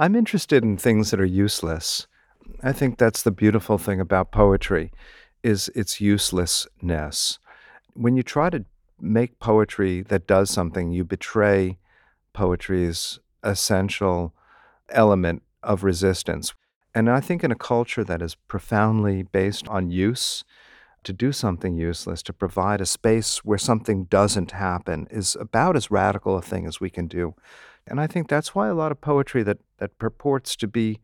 I'm interested in things that are useless. I think that's the beautiful thing about poetry is its uselessness. When you try to make poetry that does something, you betray poetry's essential element of resistance. And I think in a culture that is profoundly based on use, to do something useless, to provide a space where something doesn't happen, is about as radical a thing as we can do. And I think that's why a lot of poetry that, that purports to be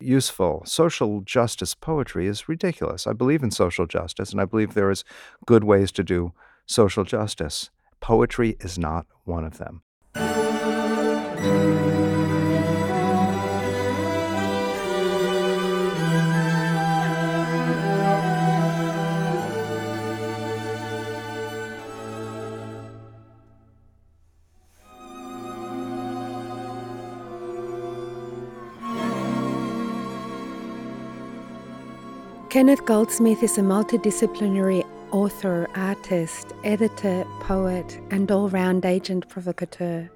useful, social justice poetry, is ridiculous. I believe in social justice, and I believe there is good ways to do social justice. Poetry is not one of them. Kenneth Goldsmith is a multidisciplinary author, artist, editor, poet, and all round agent provocateur.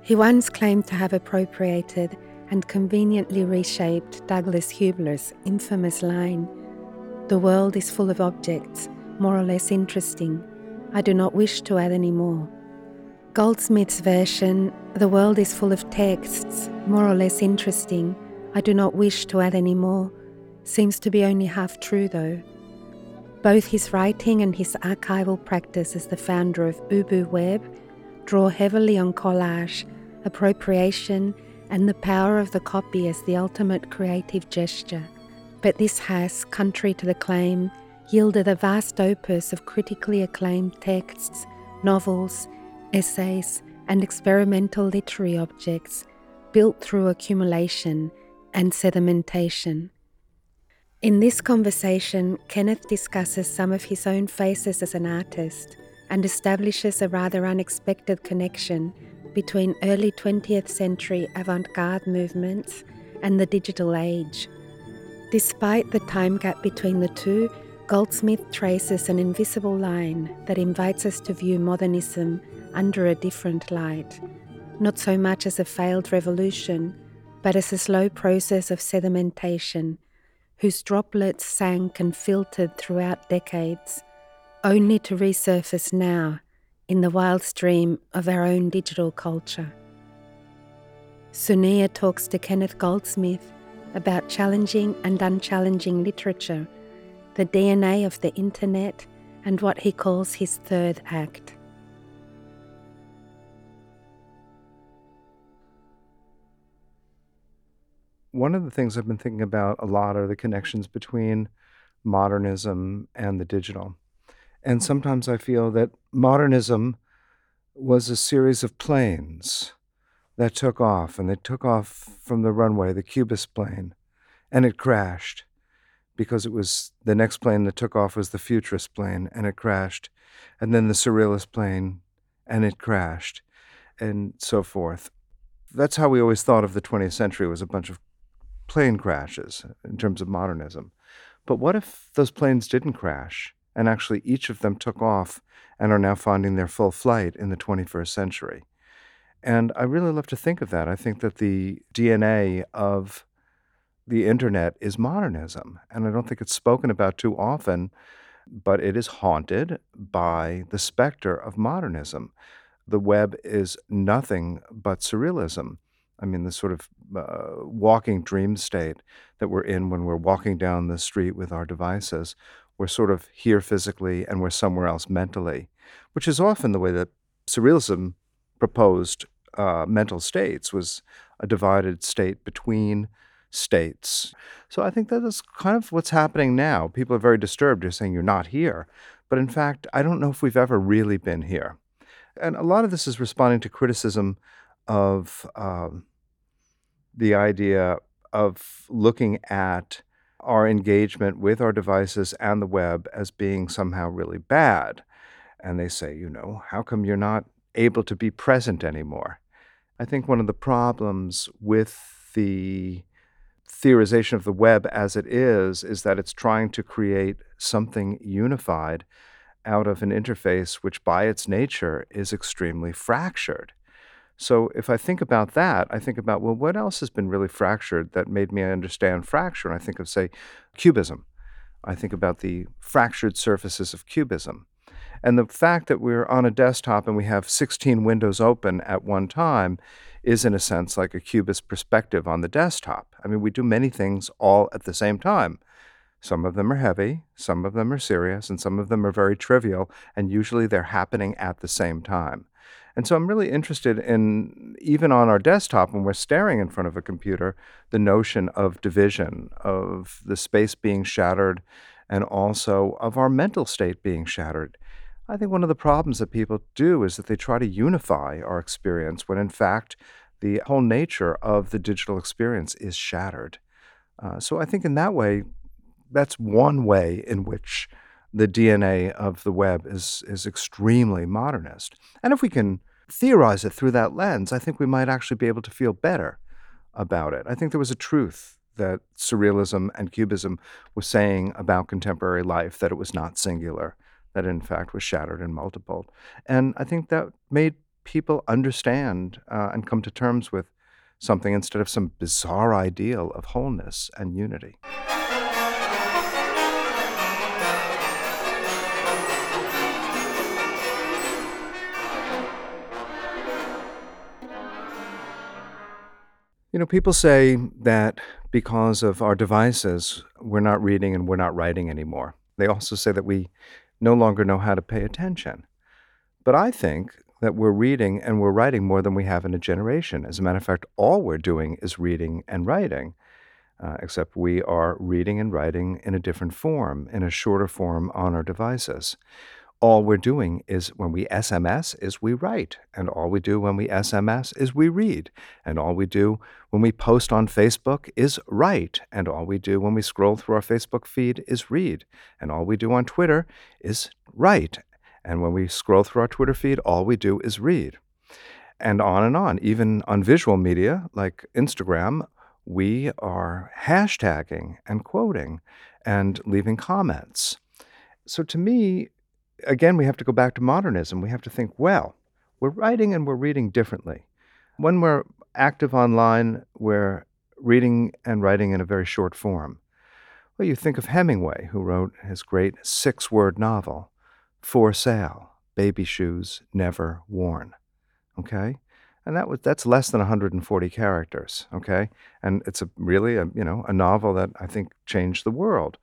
He once claimed to have appropriated and conveniently reshaped Douglas Huebler's infamous line The world is full of objects, more or less interesting. I do not wish to add any more. Goldsmith's version The world is full of texts, more or less interesting. I do not wish to add any more seems to be only half true, though. Both his writing and his archival practice as the founder of Ubu Web draw heavily on collage, appropriation, and the power of the copy as the ultimate creative gesture. But this has, contrary to the claim, yielded a vast opus of critically acclaimed texts, novels, essays, and experimental literary objects built through accumulation and sedimentation. In this conversation, Kenneth discusses some of his own faces as an artist and establishes a rather unexpected connection between early 20th century avant garde movements and the digital age. Despite the time gap between the two, Goldsmith traces an invisible line that invites us to view modernism under a different light, not so much as a failed revolution, but as a slow process of sedimentation whose droplets sank and filtered throughout decades, only to resurface now in the wild stream of our own digital culture. Sonia talks to Kenneth Goldsmith about challenging and unchallenging literature, the DNA of the internet, and what he calls his third act. One of the things I've been thinking about a lot are the connections between modernism and the digital. And mm. sometimes I feel that modernism was a series of planes that took off, and they took off from the runway, the Cubist plane, and it crashed because it was the next plane that took off was the Futurist plane, and it crashed, and then the Surrealist plane, and it crashed, and so forth. That's how we always thought of the 20th century was a bunch of plane crashes in terms of modernism. But what if those planes didn't crash and actually each of them took off and are now finding their full flight in the 21st century? And I really love to think of that. I think that the DNA of the internet is modernism. And I don't think it's spoken about too often, but it is haunted by the specter of modernism. The web is nothing but surrealism. I mean, the sort of uh, walking dream state that we're in when we're walking down the street with our devices. We're sort of here physically and we're somewhere else mentally, which is often the way that surrealism proposed uh, mental states was a divided state between states. So I think that is kind of what's happening now. People are very disturbed. You're saying you're not here. But in fact, I don't know if we've ever really been here. And a lot of this is responding to criticism of um, the idea of looking at our engagement with our devices and the web as being somehow really bad. And they say, you know, how come you're not able to be present anymore? I think one of the problems with the theorization of the web as it is is that it's trying to create something unified out of an interface which, by its nature, is extremely fractured. So if I think about that, I think about, well, what else has been really fractured that made me understand fracture? And I think of, say, cubism. I think about the fractured surfaces of cubism. And the fact that we're on a desktop and we have 16 windows open at one time is, in a sense, like a cubist perspective on the desktop. I mean, we do many things all at the same time. Some of them are heavy, some of them are serious, and some of them are very trivial, and usually they're happening at the same time. And so I'm really interested in, even on our desktop, when we're staring in front of a computer, the notion of division, of the space being shattered, and also of our mental state being shattered. I think one of the problems that people do is that they try to unify our experience when, in fact, the whole nature of the digital experience is shattered. Uh, so I think in that way, that's one way in which the DNA of the web is is extremely modernist. And if we can theorize it through that lens, I think we might actually be able to feel better about it. I think there was a truth that surrealism and cubism was saying about contemporary life that it was not singular, that in fact was shattered and multiple. And I think that made people understand uh, and come to terms with something instead of some bizarre ideal of wholeness and unity. You know, people say that because of our devices, we're not reading and we're not writing anymore. They also say that we no longer know how to pay attention. But I think that we're reading and we're writing more than we have in a generation. As a matter of fact, all we're doing is reading and writing, uh, except we are reading and writing in a different form, in a shorter form on our devices all we're doing is when we SMS is we write, and all we do when we SMS is we read, and all we do when we post on Facebook is write, and all we do when we scroll through our Facebook feed is read, and all we do on Twitter is write, and when we scroll through our Twitter feed, all we do is read. And on and on. Even on visual media like Instagram, we are hashtagging and quoting and leaving comments. So to me, again, we have to go back to modernism. We have to think, well, we're writing and we're reading differently. When we're active online, we're reading and writing in a very short form. Well, you think of Hemingway, who wrote his great six word novel, For Sale Baby Shoes Never Worn. Okay? And that was that's less than 140 characters, okay? And it's a really a, you know, a novel that I think changed the world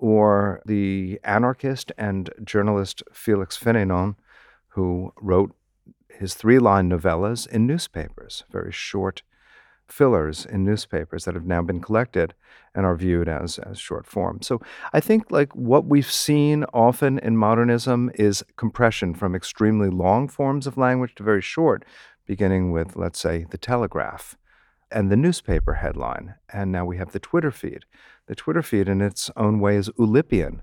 or the anarchist and journalist Felix Fénéon, who wrote his three line novellas in newspapers, very short fillers in newspapers that have now been collected and are viewed as, as short form. So I think like what we've seen often in modernism is compression from extremely long forms of language to very short, beginning with, let's say, the telegraph and the newspaper headline. And now we have the Twitter feed. The Twitter feed, in its own way, is Oulipian.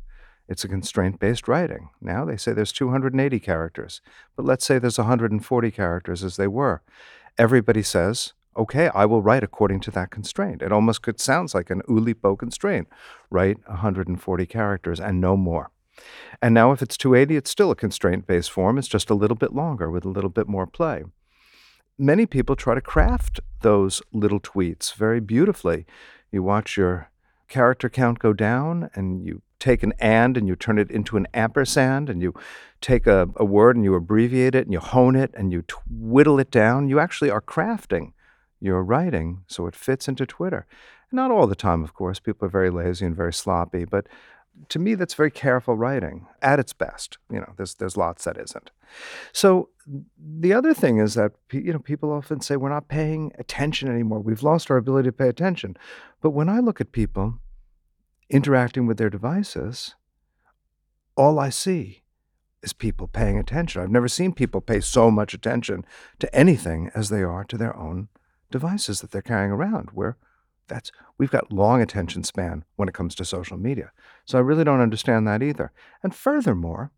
It's a constraint based writing. Now they say there's 280 characters, but let's say there's 140 characters as they were. Everybody says, okay, I will write according to that constraint. It almost could sounds like an Oulipo constraint. Write 140 characters and no more. And now if it's 280, it's still a constraint based form. It's just a little bit longer with a little bit more play. Many people try to craft those little tweets very beautifully. You watch your character count go down and you take an and and you turn it into an ampersand and you take a, a word and you abbreviate it and you hone it and you whittle it down, you actually are crafting your writing so it fits into Twitter. Not all the time, of course. People are very lazy and very sloppy, but to me, that's very careful writing at its best. You know, there's there's lots that isn't. So the other thing is that you know people often say we're not paying attention anymore. We've lost our ability to pay attention. But when I look at people interacting with their devices, all I see is people paying attention. I've never seen people pay so much attention to anything as they are to their own devices that they're carrying around. Where that's we've got long attention span when it comes to social media. So I really don't understand that either. And furthermore,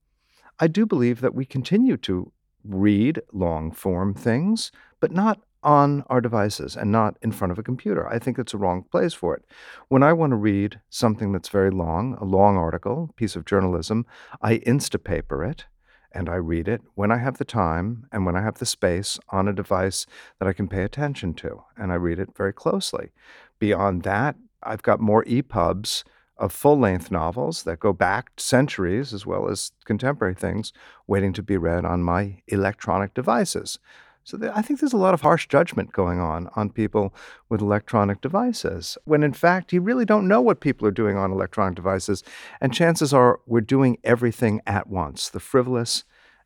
I do believe that we continue to read long form things, but not on our devices and not in front of a computer. I think it's a wrong place for it. When I want to read something that's very long, a long article, piece of journalism, I instapaper it and I read it when I have the time and when I have the space on a device that I can pay attention to, and I read it very closely. Beyond that, I've got more EPUBs of full length novels that go back centuries as well as contemporary things waiting to be read on my electronic devices. So there, I think there's a lot of harsh judgment going on on people with electronic devices, when in fact you really don't know what people are doing on electronic devices. And chances are we're doing everything at once the frivolous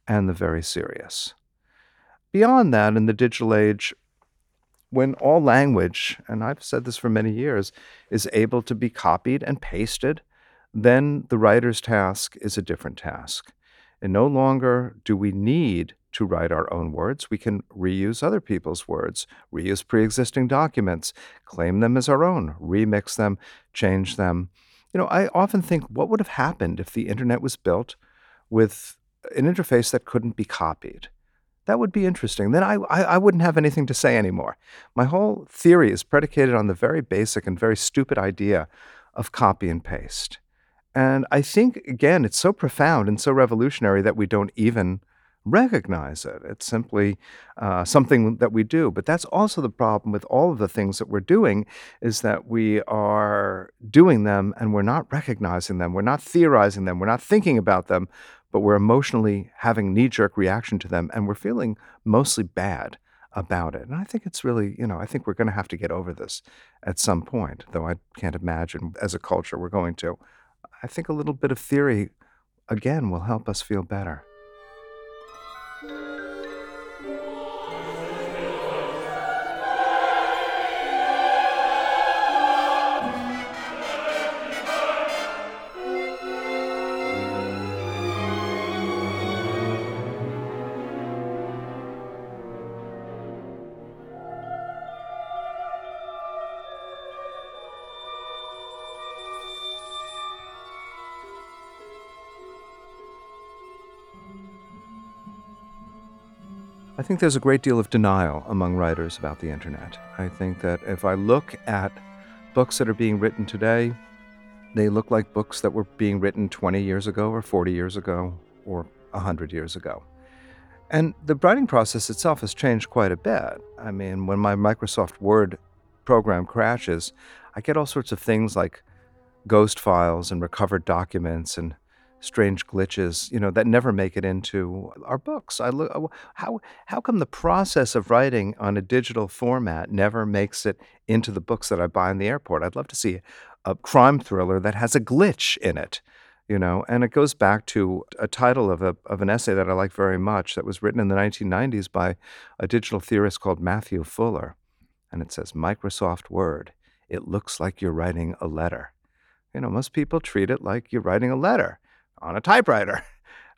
and the very serious. Beyond that, in the digital age, when all language, and I've said this for many years, is able to be copied and pasted, then the writer's task is a different task. And no longer do we need to write our own words. We can reuse other people's words, reuse pre existing documents, claim them as our own, remix them, change them. You know, I often think what would have happened if the internet was built with an interface that couldn't be copied? That would be interesting. Then I, I, I, wouldn't have anything to say anymore. My whole theory is predicated on the very basic and very stupid idea of copy and paste. And I think, again, it's so profound and so revolutionary that we don't even recognize it. It's simply uh, something that we do. But that's also the problem with all of the things that we're doing is that we are doing them and we're not recognizing them. We're not theorizing them. We're not thinking about them but we're emotionally having knee jerk reaction to them and we're feeling mostly bad about it. And I think it's really, you know, I think we're going to have to get over this at some point, though I can't imagine as a culture we're going to. I think a little bit of theory, again, will help us feel better. I think there's a great deal of denial among writers about the internet. I think that if I look at books that are being written today, they look like books that were being written 20 years ago, or 40 years ago, or 100 years ago. And the writing process itself has changed quite a bit. I mean, when my Microsoft Word program crashes, I get all sorts of things like ghost files and recovered documents and strange glitches, you know, that never make it into our books. I look uh, how how come the process of writing on a digital format never makes it into the books that I buy in the airport? I'd love to see a crime thriller that has a glitch in it, you know, and it goes back to a title of a of an essay that I like very much that was written in the 1990s by a digital theorist called Matthew Fuller, and it says Microsoft Word. It looks like you're writing a letter. You know, most people treat it like you're writing a letter on a typewriter.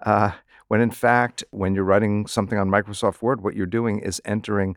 Uh, when in fact, when you're writing something on Microsoft Word, what you're doing is entering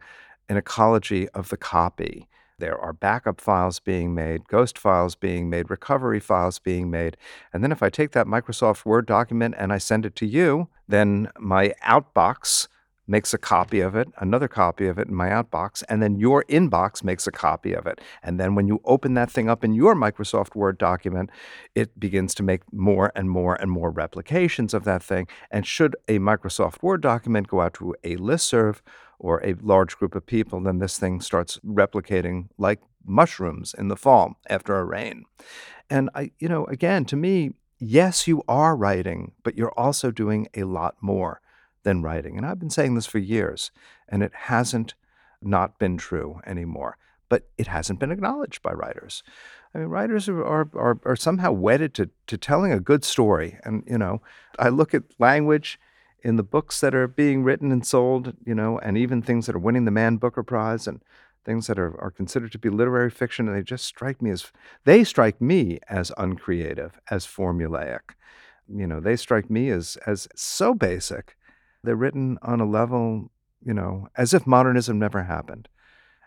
an ecology of the copy. There are backup files being made, ghost files being made, recovery files being made. And then if I take that Microsoft Word document and I send it to you, then my outbox makes a copy of it, another copy of it in my outbox, and then your inbox makes a copy of it. And then when you open that thing up in your Microsoft Word document, it begins to make more and more and more replications of that thing. And should a Microsoft Word document go out to a listserv or a large group of people, then this thing starts replicating like mushrooms in the fall after a rain. And I, you know, again, to me, yes, you are writing, but you're also doing a lot more than writing. And I've been saying this for years, and it hasn't not been true anymore. But it hasn't been acknowledged by writers. I mean, writers are, are, are, somehow wedded to, to telling a good story. And, you know, I look at language in the books that are being written and sold, you know, and even things that are winning the Man Booker Prize and things that are, are considered to be literary fiction, and they just strike me as, they strike me as uncreative, as formulaic. You know, they strike me as, as so basic they're written on a level, you know, as if modernism never happened.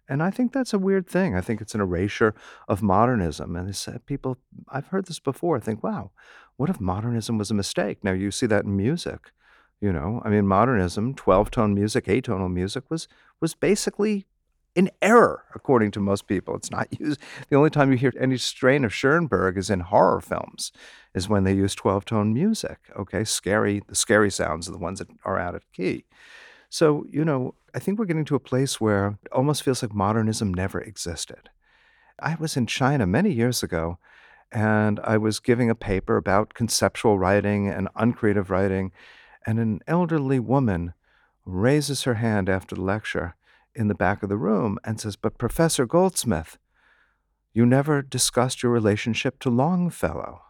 And I think that's a weird thing. I think it's an erasure of modernism. And people, I've heard this before, think, wow, what if modernism was a mistake? Now, you see that in music. You know, I mean, modernism, 12 tone music, atonal music was, was basically in error, according to most people. It's not used. The only time you hear any strain of Schoenberg is in horror films, is when they use 12 tone music. Okay, scary, the scary sounds are the ones that are out of key. So, you know, I think we're getting to a place where it almost feels like modernism never existed. I was in China many years ago and I was giving a paper about conceptual writing and uncreative writing, and an elderly woman raises her hand after the lecture in the back of the room and says, But Professor Goldsmith, you never discussed your relationship to Longfellow.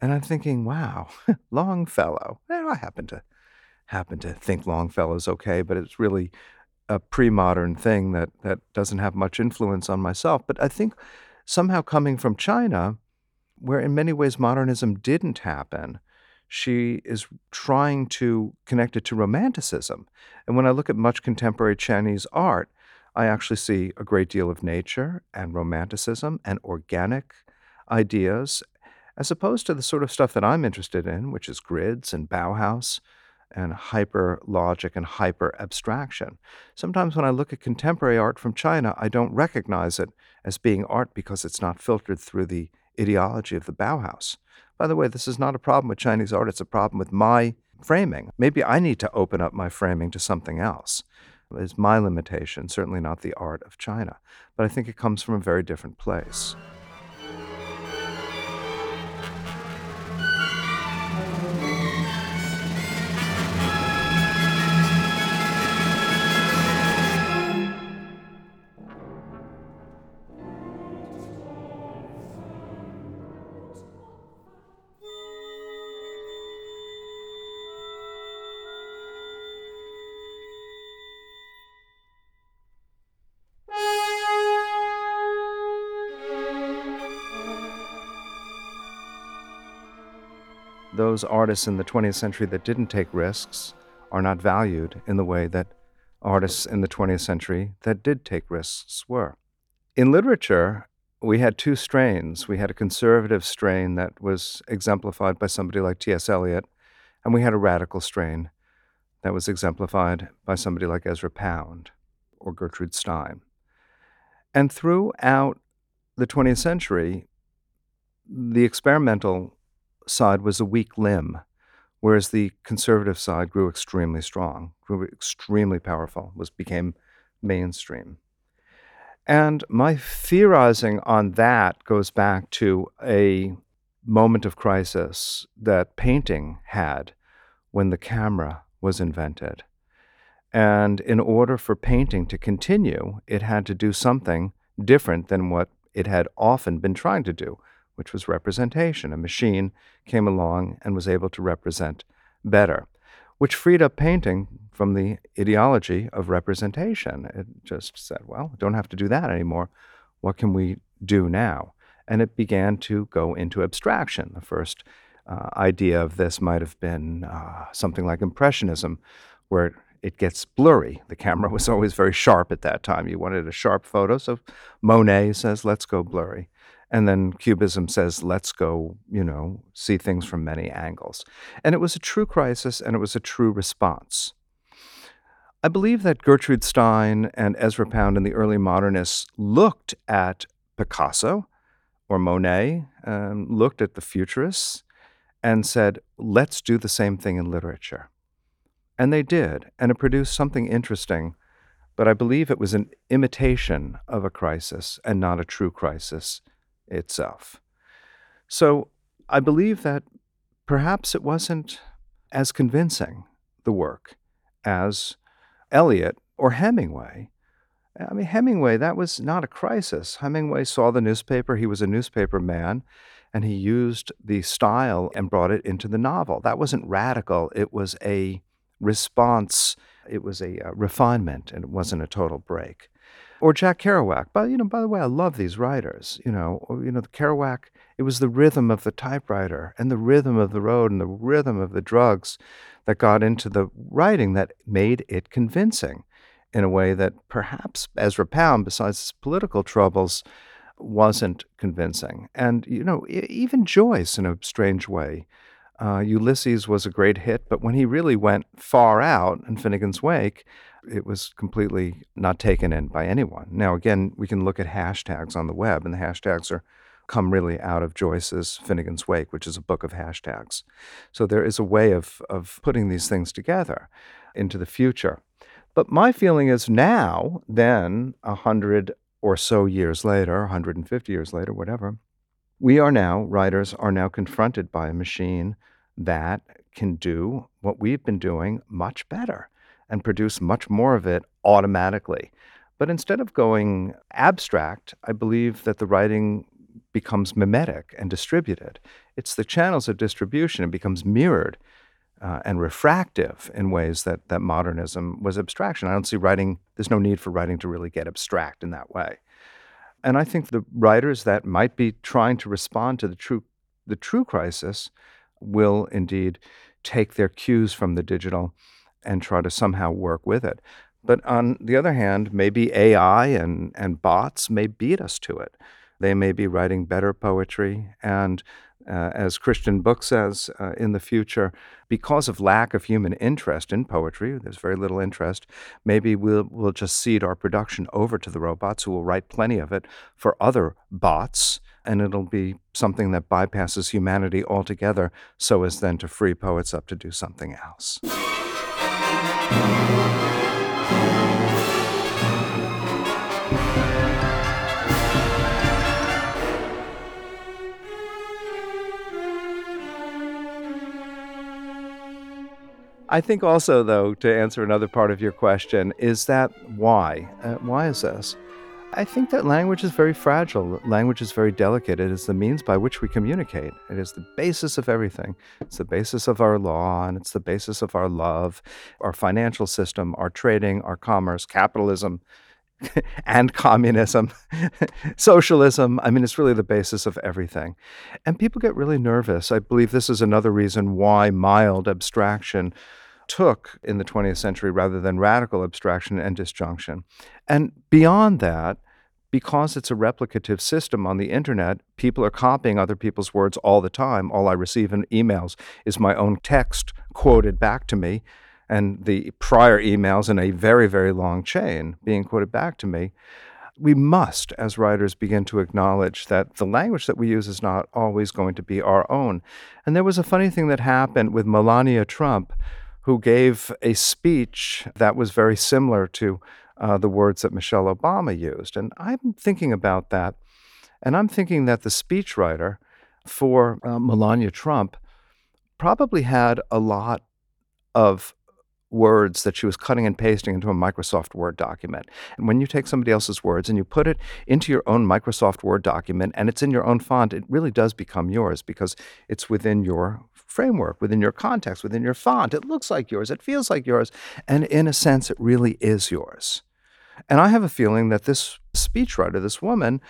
And I'm thinking, wow, Longfellow. Well, I happen to happen to think Longfellow's okay, but it's really a pre-modern thing that that doesn't have much influence on myself. But I think somehow coming from China, where in many ways modernism didn't happen, she is trying to connect it to romanticism. And when I look at much contemporary Chinese art, I actually see a great deal of nature and romanticism and organic ideas, as opposed to the sort of stuff that I'm interested in, which is grids and Bauhaus and hyper logic and hyper abstraction. Sometimes when I look at contemporary art from China, I don't recognize it as being art because it's not filtered through the ideology of the Bauhaus. By the way, this is not a problem with Chinese art, it's a problem with my framing. Maybe I need to open up my framing to something else. It's my limitation, certainly not the art of China. But I think it comes from a very different place. Those artists in the 20th century that didn't take risks are not valued in the way that artists in the 20th century that did take risks were. In literature, we had two strains. We had a conservative strain that was exemplified by somebody like T.S. Eliot, and we had a radical strain that was exemplified by somebody like Ezra Pound or Gertrude Stein. And throughout the 20th century, the experimental side was a weak limb, whereas the conservative side grew extremely strong, grew extremely powerful, was became mainstream. And my theorizing on that goes back to a moment of crisis that painting had when the camera was invented. And in order for painting to continue, it had to do something different than what it had often been trying to do, which was representation. A machine came along and was able to represent better, which freed up painting from the ideology of representation. It just said, well, don't have to do that anymore. What can we do now? And it began to go into abstraction. The first uh, idea of this might have been uh, something like Impressionism, where it gets blurry. The camera was always very sharp at that time. You wanted a sharp photo, so Monet says, let's go blurry. And then Cubism says, let's go, you know, see things from many angles. And it was a true crisis and it was a true response. I believe that Gertrude Stein and Ezra Pound and the early modernists looked at Picasso or Monet, and looked at the futurists, and said, let's do the same thing in literature. And they did, and it produced something interesting, but I believe it was an imitation of a crisis and not a true crisis itself. So I believe that perhaps it wasn't as convincing, the work, as Eliot or Hemingway. I mean, Hemingway, that was not a crisis. Hemingway saw the newspaper, he was a newspaper man, and he used the style and brought it into the novel. That wasn't radical, it was a response, it was a, a uh, refinement, and it wasn't a total break or Jack Kerouac. But you know, by the way, I love these writers. You know, you know, the Kerouac. It was the rhythm of the typewriter and the rhythm of the road and the rhythm of the drugs that got into the writing that made it convincing in a way that perhaps Ezra Pound, besides his political troubles, wasn't convincing. And you know, even Joyce, in a strange way, Uh, Ulysses was a great hit, but when he really went far out in Finnegans Wake, it was completely not taken in by anyone. Now, again, we can look at hashtags on the web, and the hashtags are come really out of Joyce's Finnegans Wake, which is a book of hashtags. So there is a way of, of putting these things together into the future. But my feeling is now, then, a hundred or so years later, 150 years later, whatever, we are now, writers are now confronted by a machine that can do what we've been doing much better and produce much more of it automatically. But instead of going abstract, I believe that the writing becomes mimetic and distributed. It's the channels of distribution, it becomes mirrored uh, and refractive in ways that, that modernism was abstraction. I don't see writing, there's no need for writing to really get abstract in that way. And I think the writers that might be trying to respond to the true, the true crisis will indeed take their cues from the digital and try to somehow work with it. But on the other hand, maybe AI and, and bots may beat us to it. They may be writing better poetry. And uh, as Christian Bök says uh, in the future, because of lack of human interest in poetry, there's very little interest, maybe we'll, we'll just cede our production over to the robots who will write plenty of it for other bots. And it'll be something that bypasses humanity altogether so as then to free poets up to do something else. I think also, though, to answer another part of your question, is that why? Uh, why is this? I think that language is very fragile. Language is very delicate. It is the means by which we communicate. It is the basis of everything. It's the basis of our law, and it's the basis of our love, our financial system, our trading, our commerce, capitalism, and communism, socialism. I mean, it's really the basis of everything. And people get really nervous. I believe this is another reason why mild abstraction took in the 20th century rather than radical abstraction and disjunction. And beyond that, because it's a replicative system on the internet, people are copying other people's words all the time. All I receive in emails is my own text quoted back to me and the prior emails in a very, very long chain being quoted back to me. We must, as writers, begin to acknowledge that the language that we use is not always going to be our own. And there was a funny thing that happened with Melania Trump who gave a speech that was very similar to uh, the words that Michelle Obama used. And I'm thinking about that. And I'm thinking that the speechwriter for uh, Melania Trump probably had a lot of words that she was cutting and pasting into a Microsoft Word document. And when you take somebody else's words and you put it into your own Microsoft Word document and it's in your own font, it really does become yours because it's within your framework, within your context, within your font. It looks like yours, it feels like yours, and in a sense, it really is yours. And I have a feeling that this speechwriter, this woman,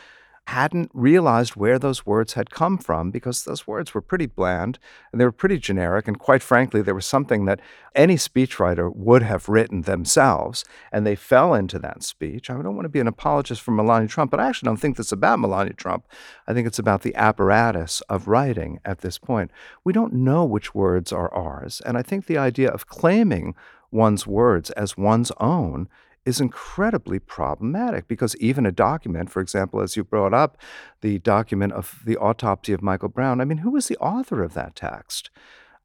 hadn't realized where those words had come from because those words were pretty bland and they were pretty generic. And quite frankly, there was something that any speechwriter would have written themselves, and they fell into that speech. I don't want to be an apologist for Melania Trump, but I actually don't think this about Melania Trump. I think it's about the apparatus of writing at this point. We don't know which words are ours. And I think the idea of claiming one's words as one's own is incredibly problematic because even a document, for example, as you brought up, the document of the autopsy of Michael Brown, I mean, who was the author of that text?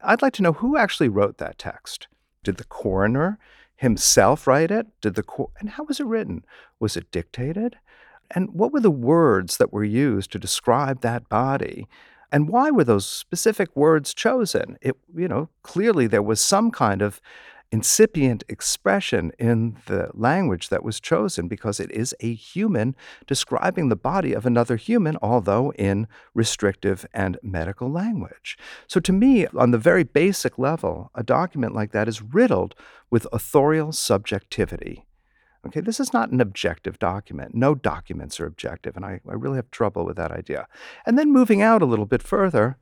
I'd like to know who actually wrote that text. Did the coroner himself write it? Did the cor- and how was it written? Was it dictated? And what were the words that were used to describe that body? And why were those specific words chosen? It, you know, clearly there was some kind of incipient expression in the language that was chosen because it is a human describing the body of another human, although in restrictive and medical language. So, to me, on the very basic level, a document like that is riddled with authorial subjectivity. Okay, this is not an objective document. No documents are objective, and I, I really have trouble with that idea. And then moving out a little bit further,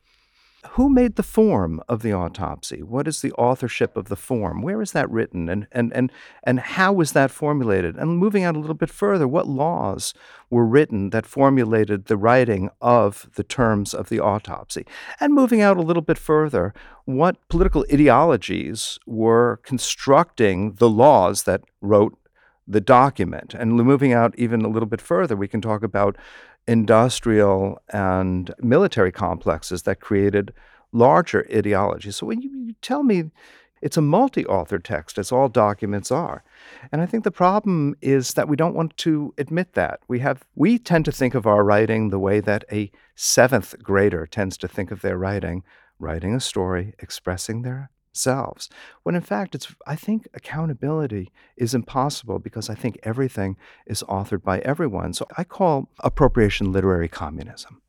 who made the form of the autopsy? What is the authorship of the form? Where is that written? And, and, and, and how was that formulated? And moving out a little bit further, what laws were written that formulated the writing of the terms of the autopsy? And moving out a little bit further, what political ideologies were constructing the laws that wrote the document? And moving out even a little bit further, we can talk about industrial and military complexes that created larger ideologies. So when you, you tell me it's a multi author text, as all documents are. And I think the problem is that we don't want to admit that. We have we tend to think of our writing the way that a seventh grader tends to think of their writing, writing a story, expressing their When in fact, it's I think accountability is impossible because I think everything is authored by everyone. So I call appropriation literary communism.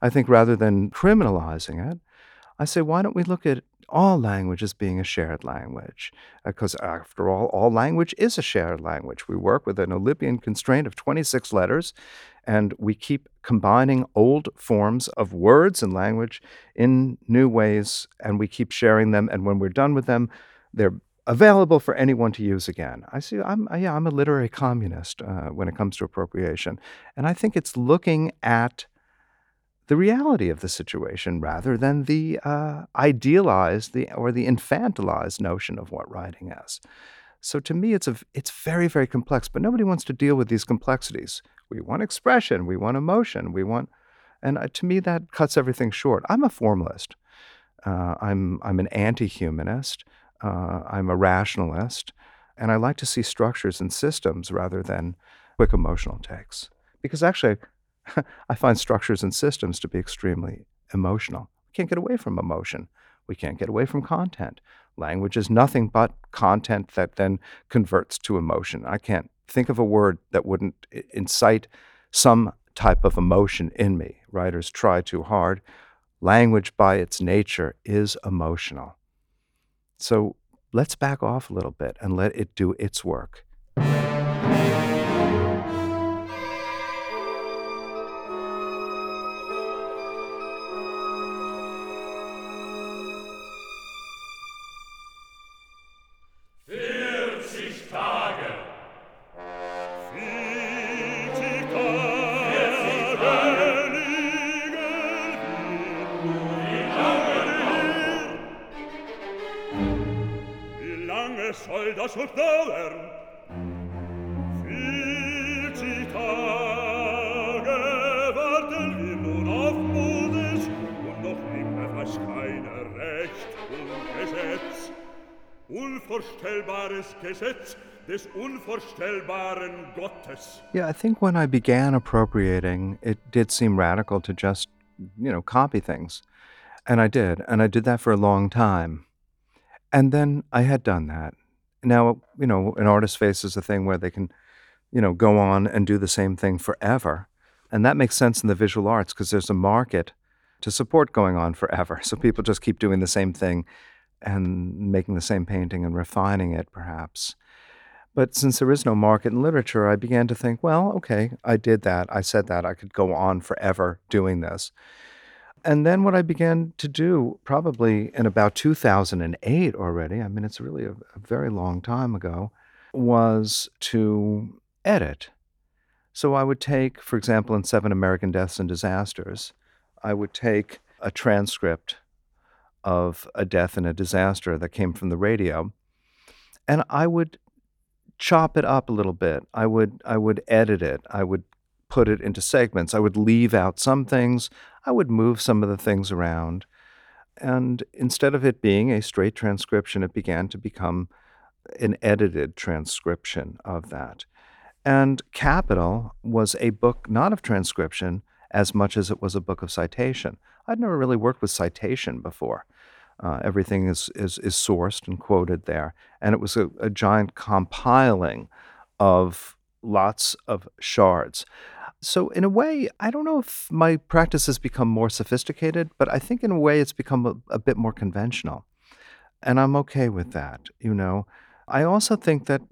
I think rather than criminalizing it, I say, why don't we look at all language being a shared language? Because uh, after all, all language is a shared language. We work with an Oulipian constraint of 26 letters, and we keep combining old forms of words and language in new ways, and we keep sharing them. And when we're done with them, they're available for anyone to use again. I see. I'm yeah. I'm a literary communist uh, when it comes to appropriation, and I think it's looking at the reality of the situation rather than the uh, idealized the or the infantilized notion of what writing is. So to me, it's a it's very very complex. But nobody wants to deal with these complexities. We want expression. We want emotion. We want, and uh, to me, that cuts everything short. I'm a formalist. Uh, I'm I'm an anti-humanist. Uh, I'm a rationalist, and I like to see structures and systems rather than quick emotional takes. Because actually, I find structures and systems to be extremely emotional. We can't get away from emotion. We can't get away from content. Language is nothing but content that then converts to emotion. I can't think of a word that wouldn't incite some type of emotion in me. Writers try too hard. Language, by its nature, is emotional. So let's back off a little bit and let it do its work. Yeah, I think when I began appropriating, it did seem radical to just, you know, copy things. And I did. And I did that for a long time. And then I had done that. Now, you know, an artist faces a thing where they can, you know, go on and do the same thing forever. And that makes sense in the visual arts because there's a market to support going on forever. So people just keep doing the same thing and making the same painting and refining it, perhaps. But since there is no market in literature, I began to think, well, okay, I did that. I said that. I could go on forever doing this. And then what I began to do, probably in about 2008 already, I mean, it's really a, a very long time ago, was to edit. So I would take, for example, in Seven American Deaths and Disasters, I would take a transcript of a death and a disaster that came from the radio. And I would chop it up a little bit. I would I would edit it. I would put it into segments. I would leave out some things. I would move some of the things around. And instead of it being a straight transcription, it began to become an edited transcription of that. And Capital was a book not of transcription as much as it was a book of citation. I'd never really worked with citation before. Uh, everything is, is, is sourced and quoted there. And it was a, a giant compiling of lots of shards. So, in a way, I don't know if my practice has become more sophisticated, but I think in a way it's become a, a bit more conventional. And I'm okay with that, you know. I also think that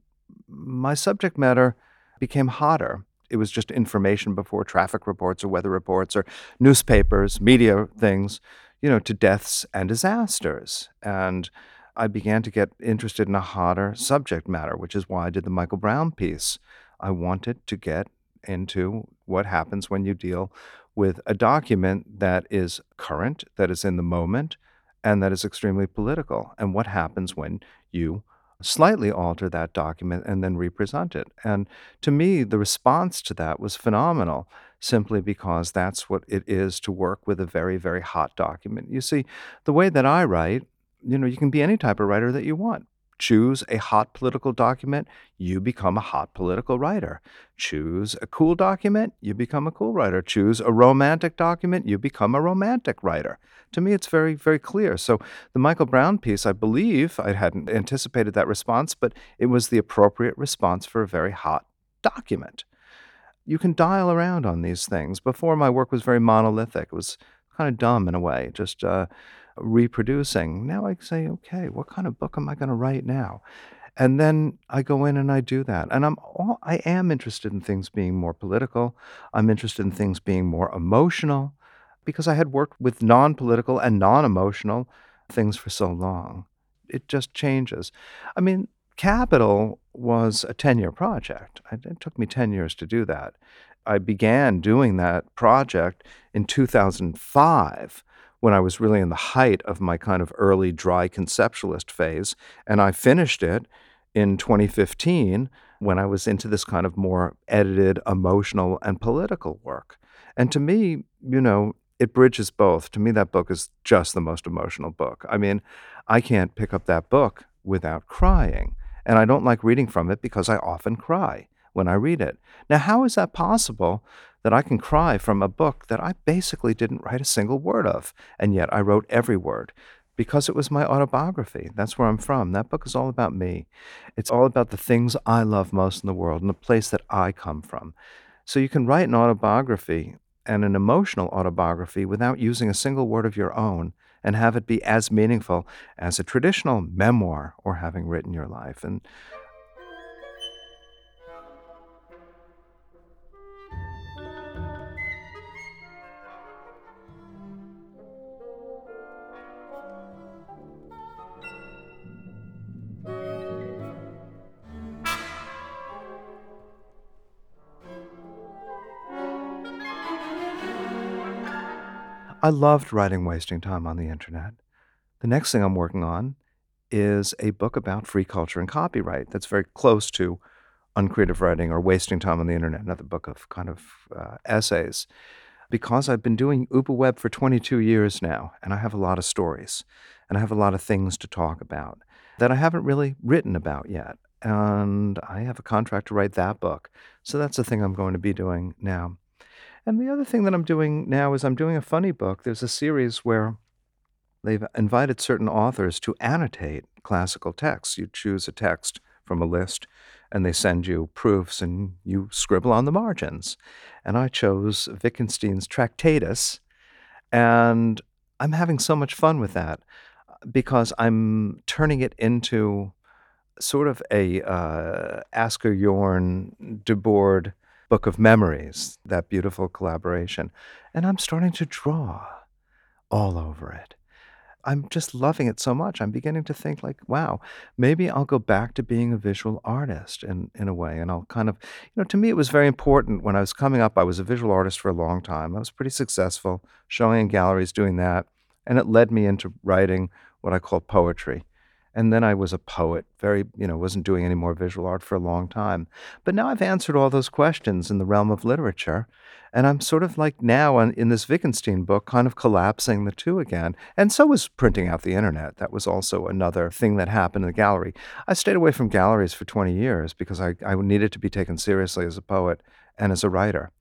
my subject matter became hotter. It was just information before traffic reports or weather reports or newspapers, media things you know, to deaths and disasters. And I began to get interested in a hotter subject matter, which is why I did the Michael Brown piece. I wanted to get into what happens when you deal with a document that is current, that is in the moment, and that is extremely political, and what happens when you slightly alter that document and then represent it. And to me, the response to that was phenomenal, simply because that's what it is to work with a very, very hot document. You see, the way that I write, you know, you can be any type of writer that you want. Choose a hot political document, you become a hot political writer. Choose a cool document, you become a cool writer. Choose a romantic document, you become a romantic writer. To me, it's very, very clear. So, the Michael Brown piece, I believe, I hadn't anticipated that response, but it was the appropriate response for a very hot document. You can dial around on these things. Before, my work was very monolithic. It was kind of dumb in a way, just uh, reproducing. Now I say, okay, what kind of book am I going to write now? And then I go in and I do that. And I'm all, I am interested in things being more political. I'm interested in things being more emotional because I had worked with non-political and non-emotional things for so long. It just changes. I mean, Capital was a 10-year project. It took me 10 years to do that. I began doing that project in 2005 when I was really in the height of my kind of early dry conceptualist phase. And I finished it in 2015 when I was into this kind of more edited, emotional, and political work. And to me, you know, it bridges both. To me, that book is just the most emotional book. I mean, I can't pick up that book without crying. And I don't like reading from it because I often cry when I read it. Now, how is that possible that I can cry from a book that I basically didn't write a single word of, and yet I wrote every word? Because it was my autobiography. That's where I'm from. That book is all about me. It's all about the things I love most in the world and the place that I come from. So you can write an autobiography and an emotional autobiography without using a single word of your own and have it be as meaningful as a traditional memoir or having written your life. And I loved writing Wasting Time on the Internet. The next thing I'm working on is a book about free culture and copyright that's very close to uncreative writing or wasting time on the internet, another book of kind of uh, essays. Because I've been doing UbuWeb for 22 years now, and I have a lot of stories, and I have a lot of things to talk about that I haven't really written about yet. And I have a contract to write that book. So that's the thing I'm going to be doing now. And the other thing that I'm doing now is I'm doing a funny book. There's a series where they've invited certain authors to annotate classical texts. You choose a text from a list and they send you proofs and you scribble on the margins. And I chose Wittgenstein's Tractatus and I'm having so much fun with that because I'm turning it into sort of a uh, Asger Jorn Debord Book of Memories, that beautiful collaboration. And I'm starting to draw all over it. I'm just loving it so much. I'm beginning to think like, wow, maybe I'll go back to being a visual artist in, in a way. And I'll kind of, you know, to me, it was very important when I was coming up. I was a visual artist for a long time. I was pretty successful showing in galleries doing that. And it led me into writing what I call poetry. And then I was a poet, very, you know, wasn't doing any more visual art for a long time. But now I've answered all those questions in the realm of literature. And I'm sort of like now in, this Wittgenstein book, kind of collapsing the two again. And so was printing out the internet. That was also another thing that happened in the gallery. I stayed away from galleries for 20 years because I, I needed to be taken seriously as a poet and as a writer.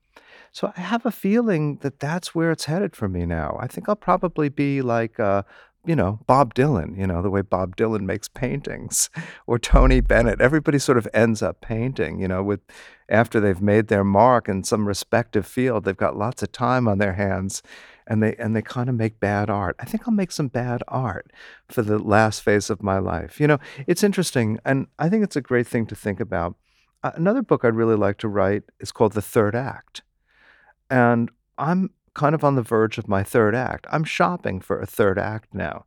So I have a feeling that that's where it's headed for me now. I think I'll probably be like uh, you know, Bob Dylan, you know, the way Bob Dylan makes paintings, or Tony Bennett. Everybody sort of ends up painting, you know, with after they've made their mark in some respective field, they've got lots of time on their hands and they and they kind of make bad art. I think I'll make some bad art for the last phase of my life. You know, it's interesting and I think it's a great thing to think about. Another book I'd really like to write is called The Third Act. And I'm kind of on the verge of my third act. I'm shopping for a third act now,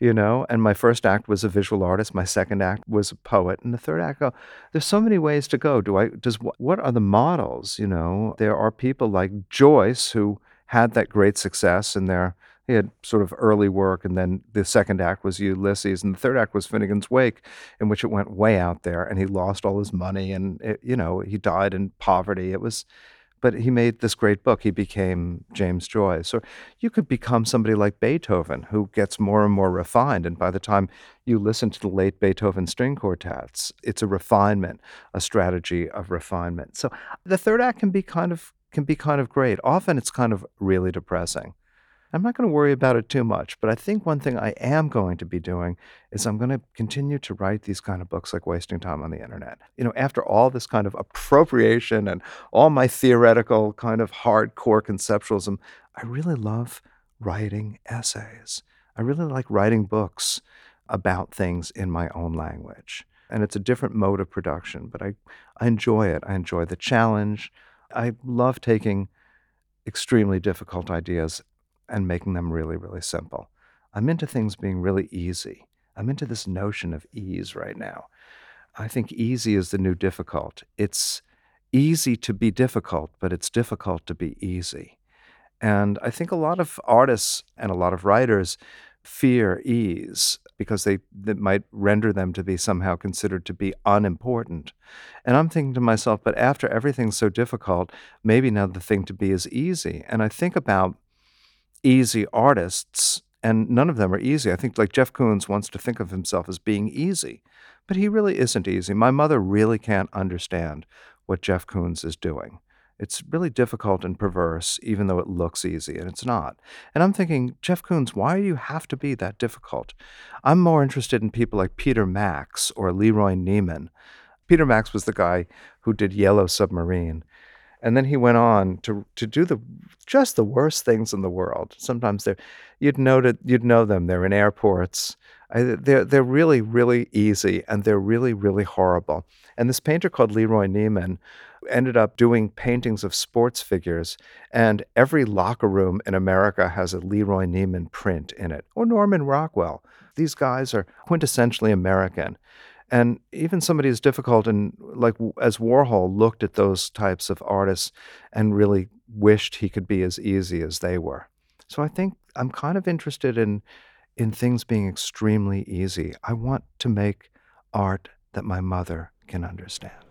you know, and my first act was a visual artist, my second act was a poet, and the third act go, there's so many ways to go. Do I does what are the models, you know? There are people like Joyce who had that great success in their he had sort of early work, and then the second act was Ulysses, and the third act was Finnegans Wake, in which it went way out there, and he lost all his money, and it, you know he died in poverty. It was, but he made this great book. He became James Joyce. So you could become somebody like Beethoven, who gets more and more refined, and by the time you listen to the late Beethoven string quartets, it's a refinement, a strategy of refinement. So the third act can be kind of can be kind of great. Often it's kind of really depressing. I'm not going to worry about it too much, but I think one thing I am going to be doing is I'm going to continue to write these kind of books like Wasting Time on the Internet. You know, after all this kind of appropriation and all my theoretical kind of hardcore conceptualism, I really love writing essays. I really like writing books about things in my own language. And it's a different mode of production, but I, I enjoy it. I enjoy the challenge. I love taking extremely difficult ideas and making them really, really simple. I'm into things being really easy. I'm into this notion of ease right now. I think easy is the new difficult. It's easy to be difficult, but it's difficult to be easy. And I think a lot of artists and a lot of writers fear ease because they that might render them to be somehow considered to be unimportant. And I'm thinking to myself, but after everything's so difficult, maybe now the thing to be is easy. And I think about easy artists, and none of them are easy. I think like Jeff Koons wants to think of himself as being easy, but he really isn't easy. My mother really can't understand what Jeff Koons is doing. It's really difficult and perverse, even though it looks easy, and it's not. And I'm thinking, Jeff Koons, why do you have to be that difficult? I'm more interested in people like Peter Max or Leroy Neiman. Peter Max was the guy who did Yellow Submarine. And then he went on to to do the just the worst things in the world. Sometimes they're you'd know that you'd know them. They're in airports. I, they're they're really really easy and they're really really horrible. And this painter called Leroy Neiman ended up doing paintings of sports figures, and every locker room in America has a Leroy Neiman print in it, or Norman Rockwell. These guys are quintessentially American. And even somebody as difficult and like as Warhol looked at those types of artists and really wished he could be as easy as they were. So I think I'm kind of interested in in things being extremely easy. I want to make art that my mother can understand.